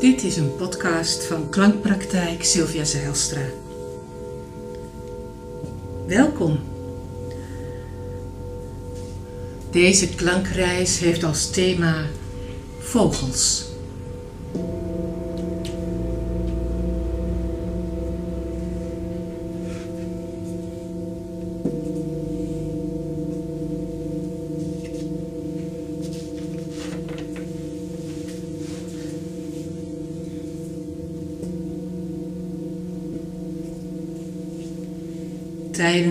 Dit is een podcast van Klankpraktijk Sylvia Zeilstra. Welkom. Deze klankreis heeft als thema vogels.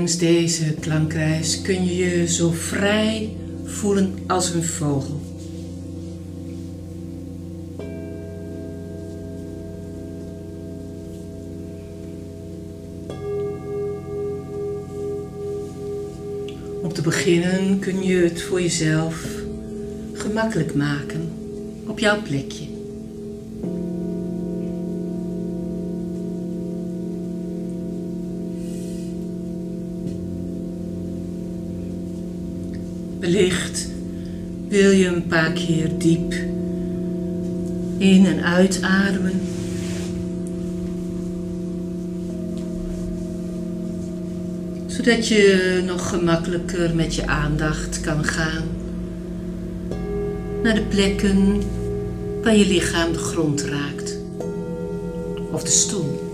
Tijdens deze klankreis kun je je zo vrij voelen als een vogel. Om te beginnen kun je het voor jezelf gemakkelijk maken op jouw plekje. Wellicht wil je een paar keer diep in en uitademen. Zodat je nog gemakkelijker met je aandacht kan gaan naar de plekken waar je lichaam de grond raakt of de stoel.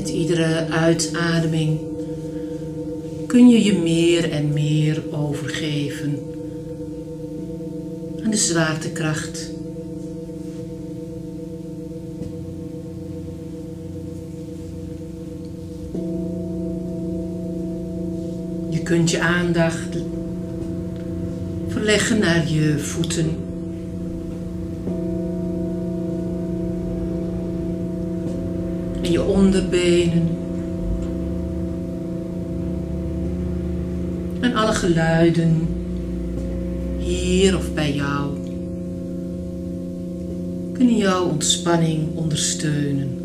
Met iedere uitademing kun je je meer en meer overgeven aan de zwaartekracht. Je kunt je aandacht verleggen naar je voeten. Je onderbenen. En alle geluiden hier of bij jou kunnen jouw ontspanning ondersteunen.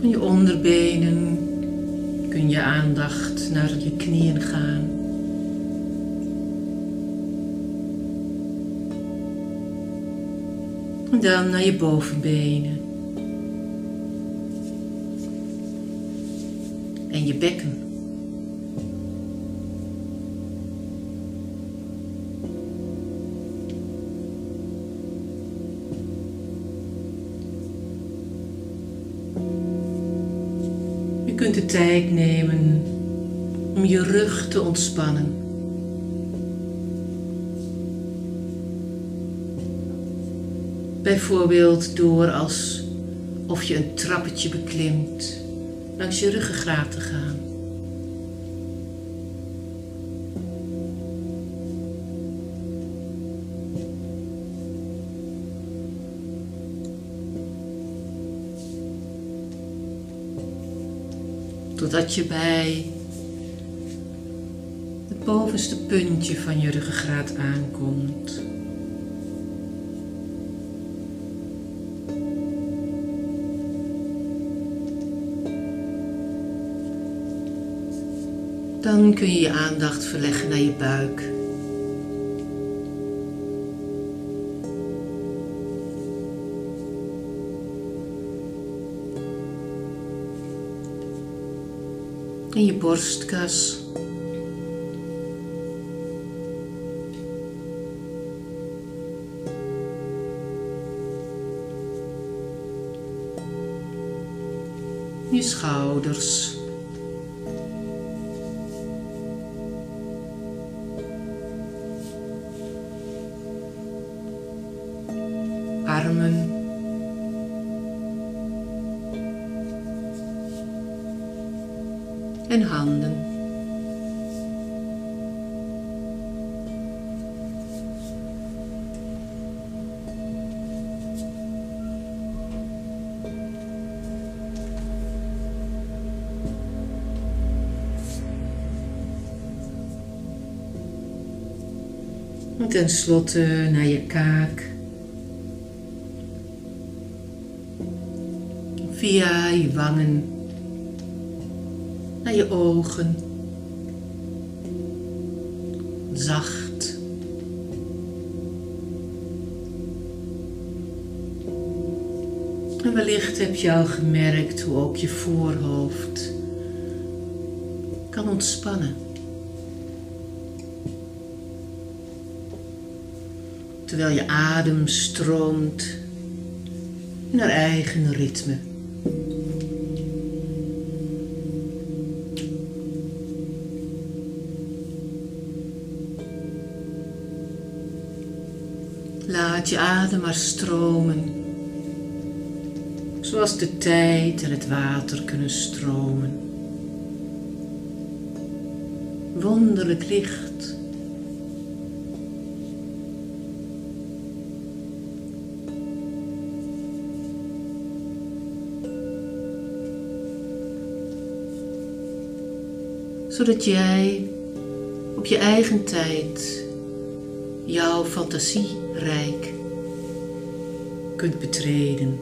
Van je onderbenen kun je aandacht naar je knieën gaan. Dan naar je bovenbenen. En je bekken. Je kunt de tijd nemen om je rug te ontspannen. Bijvoorbeeld door als of je een trappetje beklimt langs je ruggengraat te gaan. Totdat je bij het bovenste puntje van je ruggengraat aankomt. Dan kun je je aandacht verleggen naar je buik. En je borstkas. Je schouders. En tenslotte naar je kaak. Via je wangen naar je ogen. Zacht. En wellicht heb je al gemerkt hoe ook je voorhoofd kan ontspannen. Terwijl je adem stroomt in haar eigen ritme. Laat je adem maar stromen, zoals de tijd en het water kunnen stromen. Wonderlijk licht. Zodat jij op je eigen tijd jouw fantasierijk kunt betreden.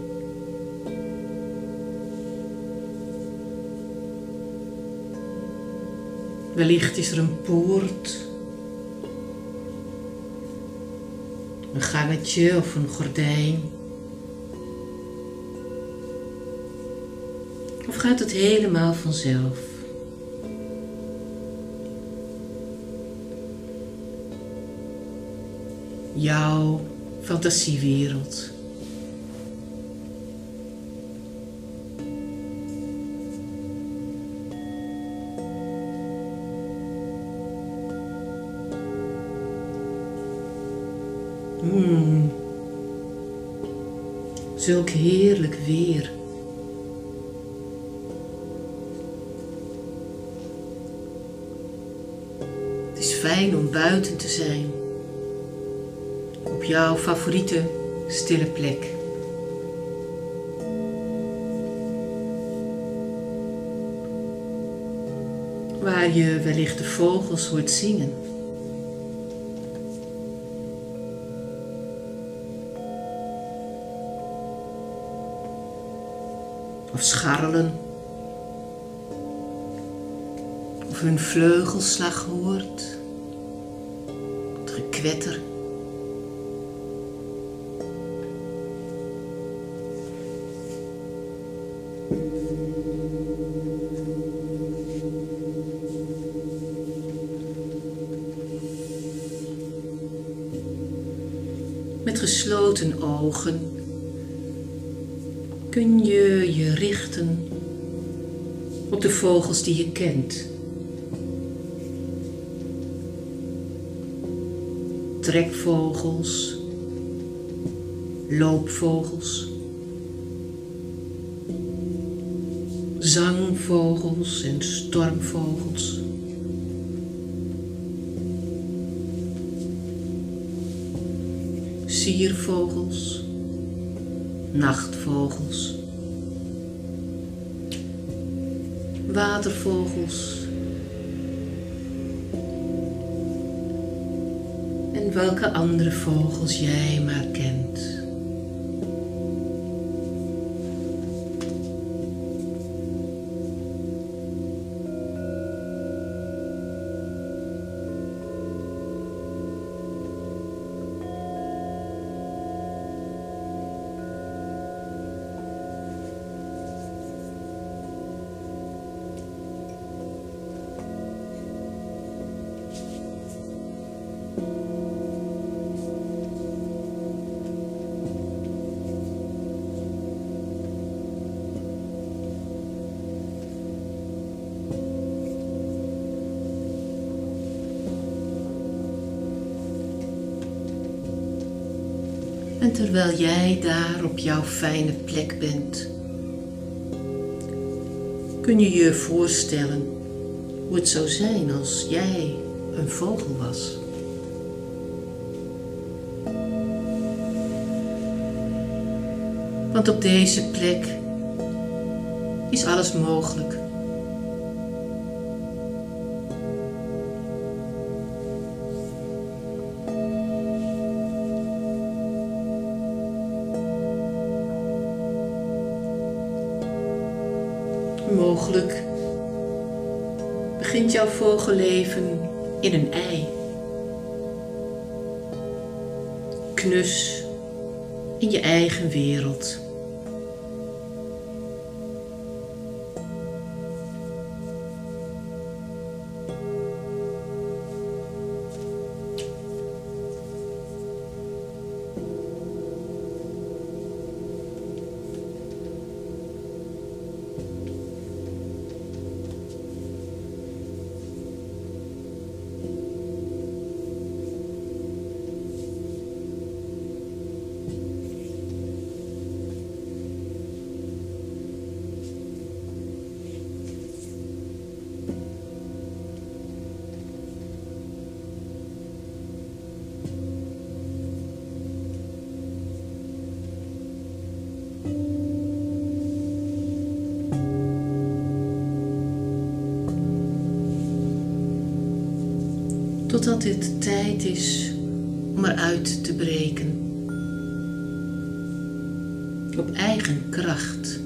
Wellicht is er een poort, een gangetje of een gordijn. Of gaat het helemaal vanzelf? Jouw fantasiewereld. Hmm. Zulk heerlijk weer. Het is fijn om buiten te zijn jouw favoriete stille plek. Waar je wellicht de vogels hoort zingen. Of scharrelen. Of hun vleugelslag hoort. Het gekwetter. Gesloten ogen kun je je richten op de vogels die je kent. Trekvogels, loopvogels, zangvogels en stormvogels. Siervogels, nachtvogels, watervogels en welke andere vogels jij maar kent. Terwijl jij daar op jouw fijne plek bent, kun je je voorstellen hoe het zou zijn als jij een vogel was. Want op deze plek is alles mogelijk. Mogelijk begint jouw vogelleven in een ei. Knus in je eigen wereld. Totdat dit tijd is om eruit te breken. Op eigen kracht.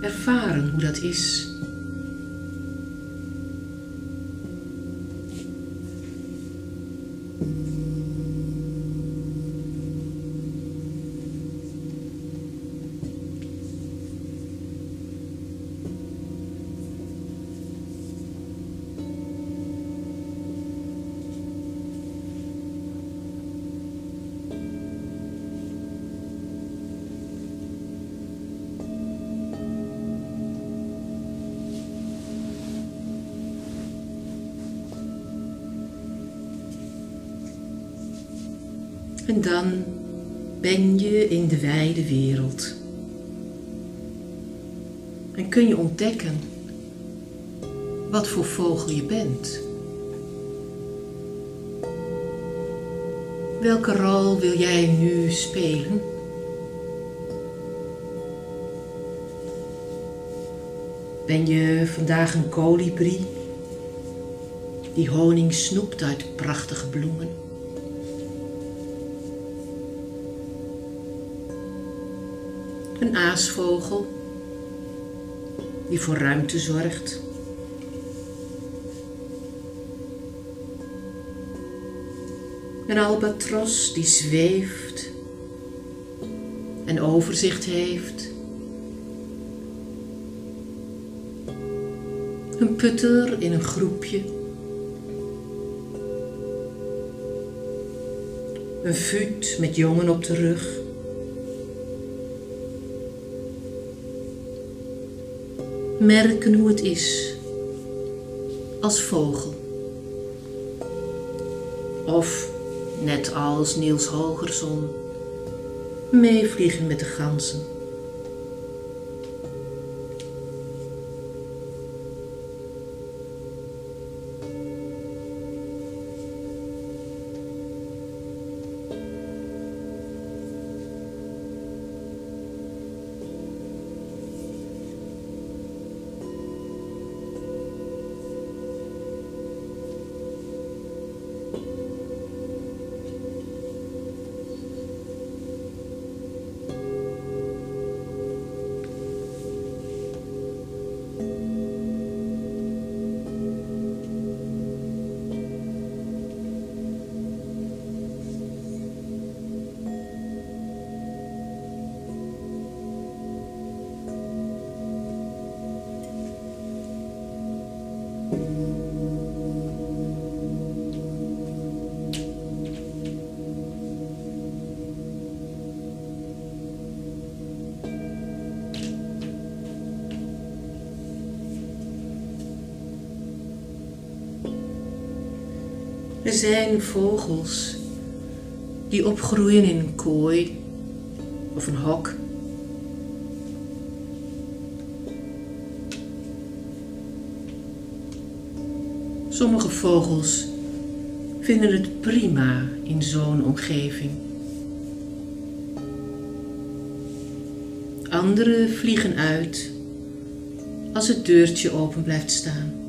Ervaren hoe dat is. En dan ben je in de wijde wereld. En kun je ontdekken wat voor vogel je bent. Welke rol wil jij nu spelen? Ben je vandaag een kolibrie die honing snoept uit prachtige bloemen? Een aasvogel die voor ruimte zorgt. Een albatros die zweeft en overzicht heeft. Een putter in een groepje. Een vuut met jongen op de rug. Merken hoe het is als vogel. Of, net als Niels Hogerson, meevliegen met de ganzen. zijn vogels die opgroeien in een kooi of een hok. Sommige vogels vinden het prima in zo'n omgeving. Anderen vliegen uit als het deurtje open blijft staan.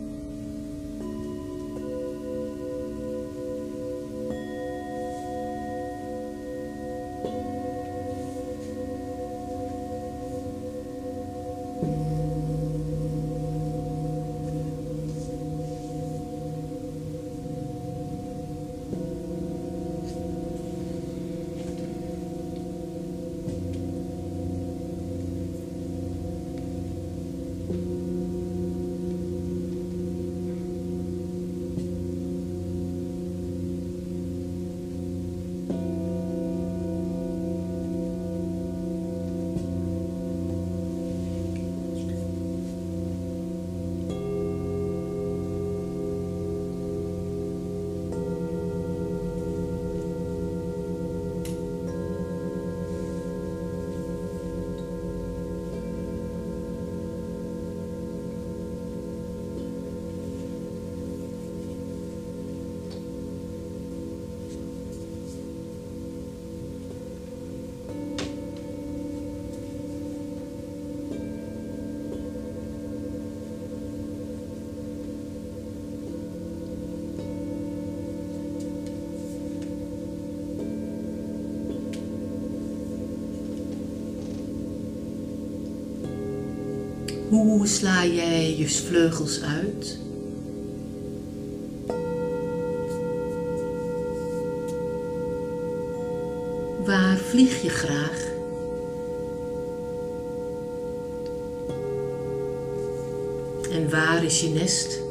Hoe sla jij je vleugels uit? Waar vlieg je graag? En waar is je nest?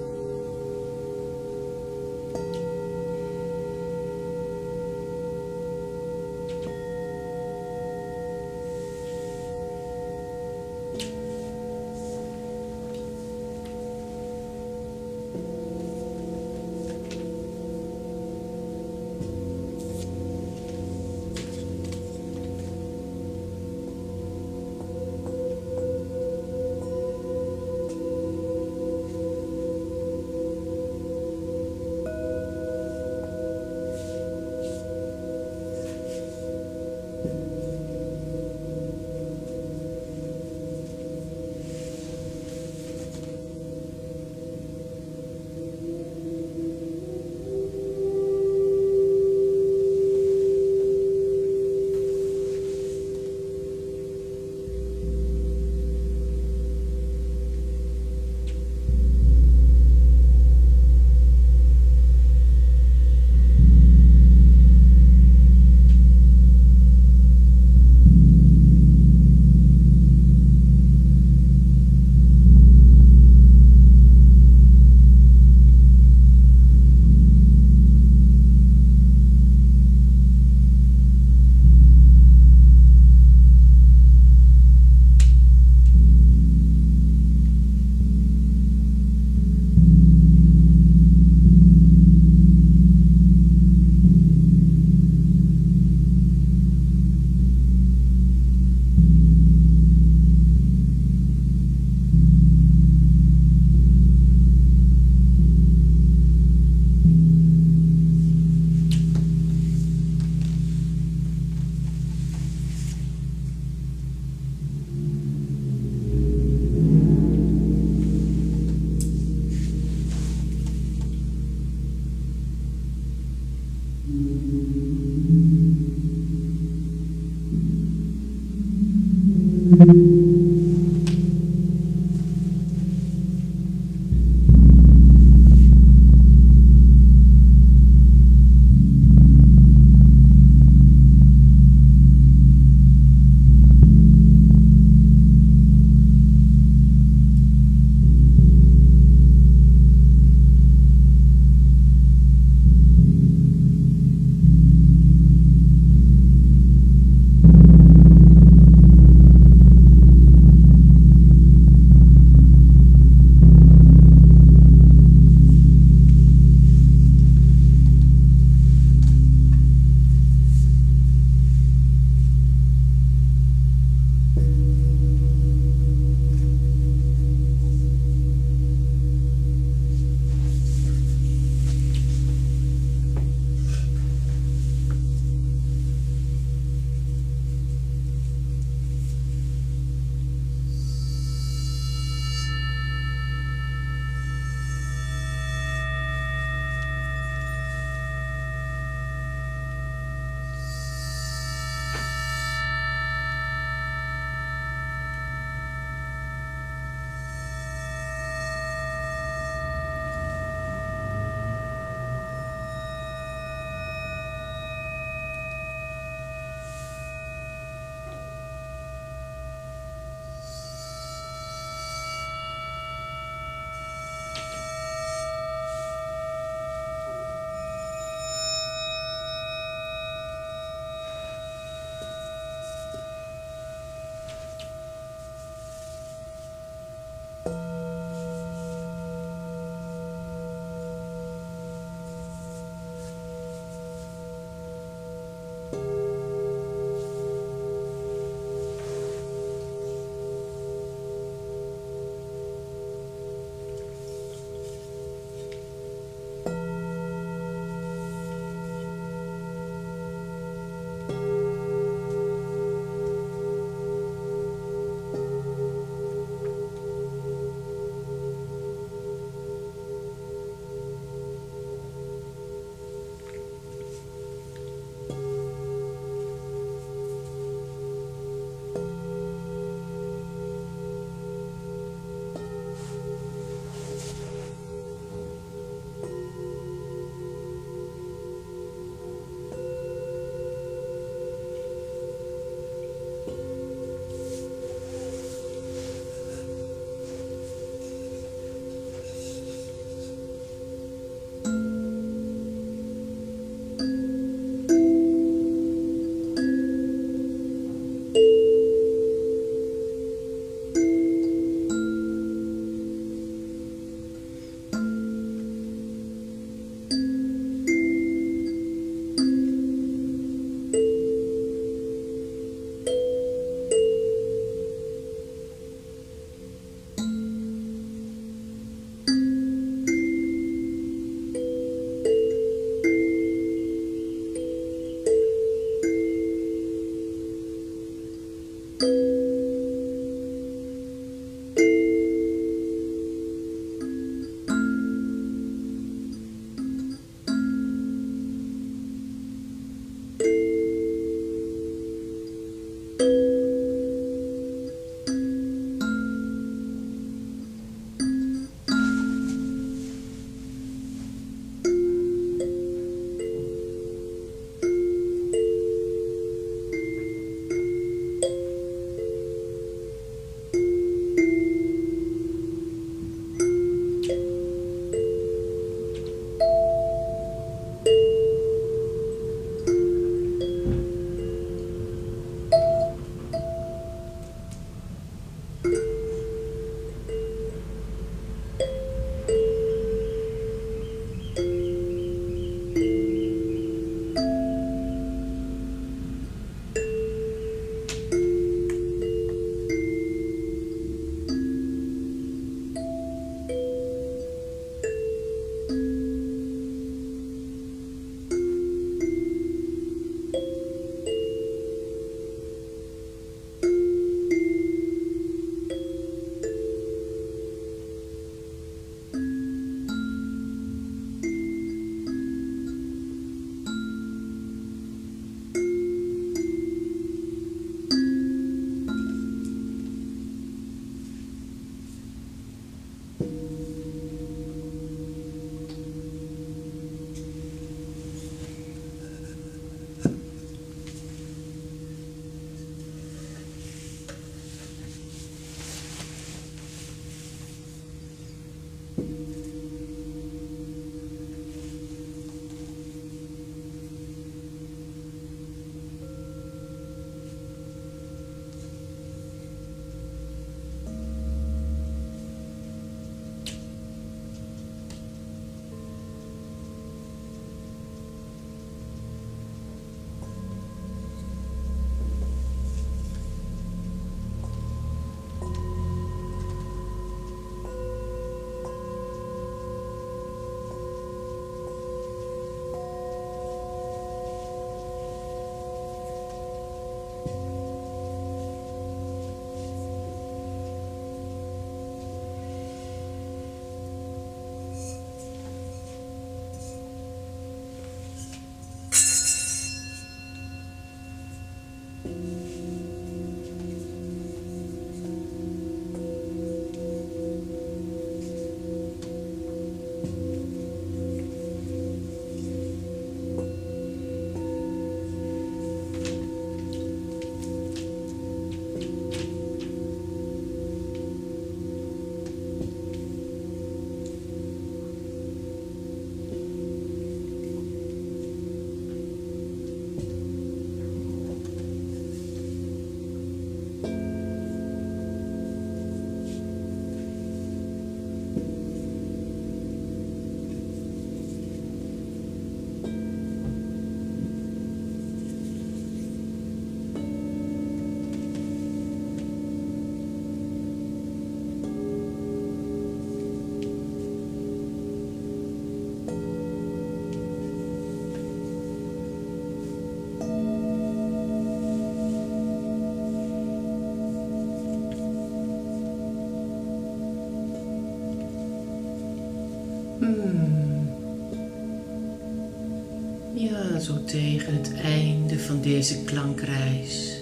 Zo tegen het einde van deze klankreis.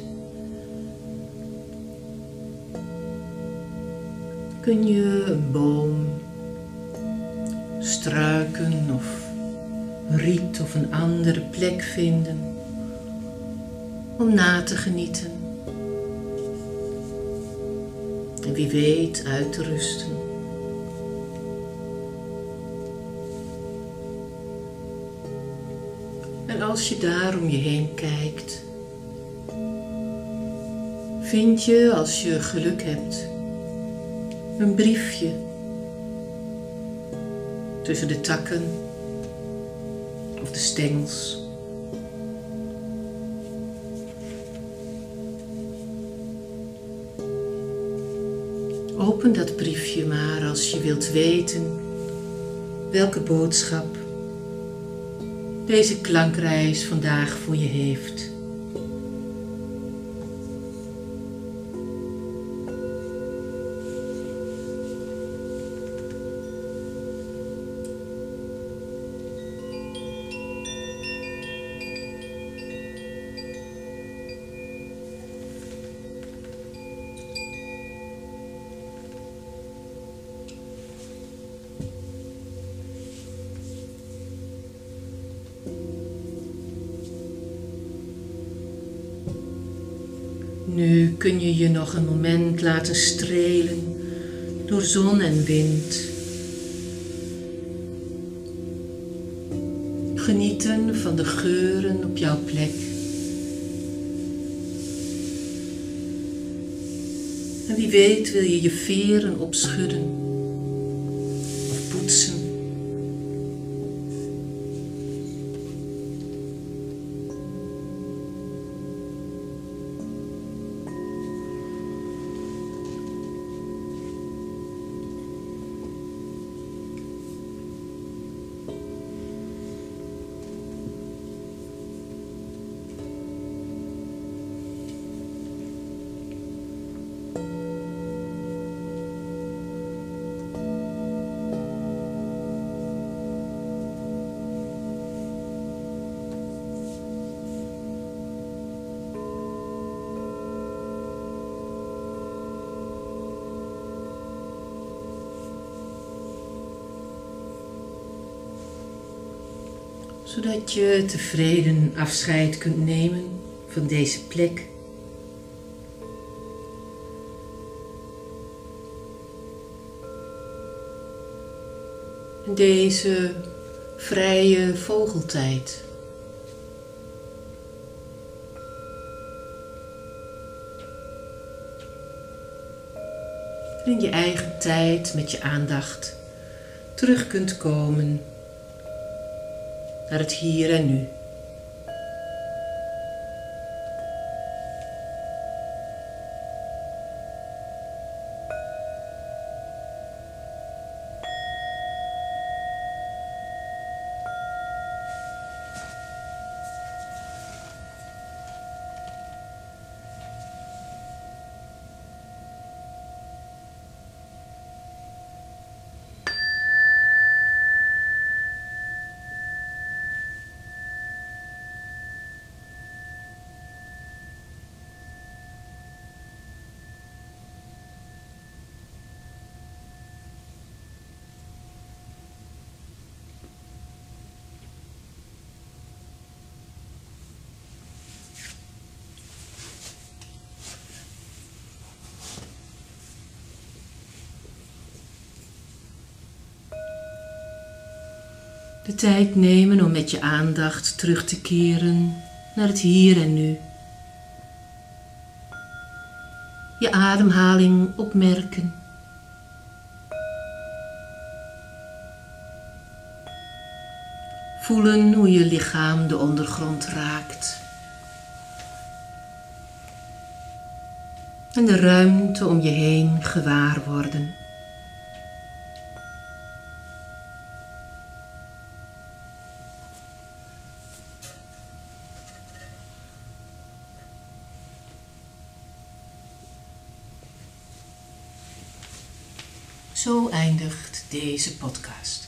Kun je een boom, struiken of riet of een andere plek vinden om na te genieten. En wie weet uit te rusten. Als je daar om je heen kijkt, vind je als je geluk hebt een briefje tussen de takken of de stengels. Open dat briefje maar als je wilt weten welke boodschap deze klankreis vandaag voor je heeft. Nu kun je je nog een moment laten strelen door zon en wind. Genieten van de geuren op jouw plek. En wie weet wil je je veren opschudden zodat je tevreden afscheid kunt nemen van deze plek. Deze vrije vogeltijd. In je eigen tijd met je aandacht terug kunt komen naar het hier en nu. De tijd nemen om met je aandacht terug te keren naar het hier en nu. Je ademhaling opmerken. Voelen hoe je lichaam de ondergrond raakt. En de ruimte om je heen gewaar worden. Zo eindigt deze podcast.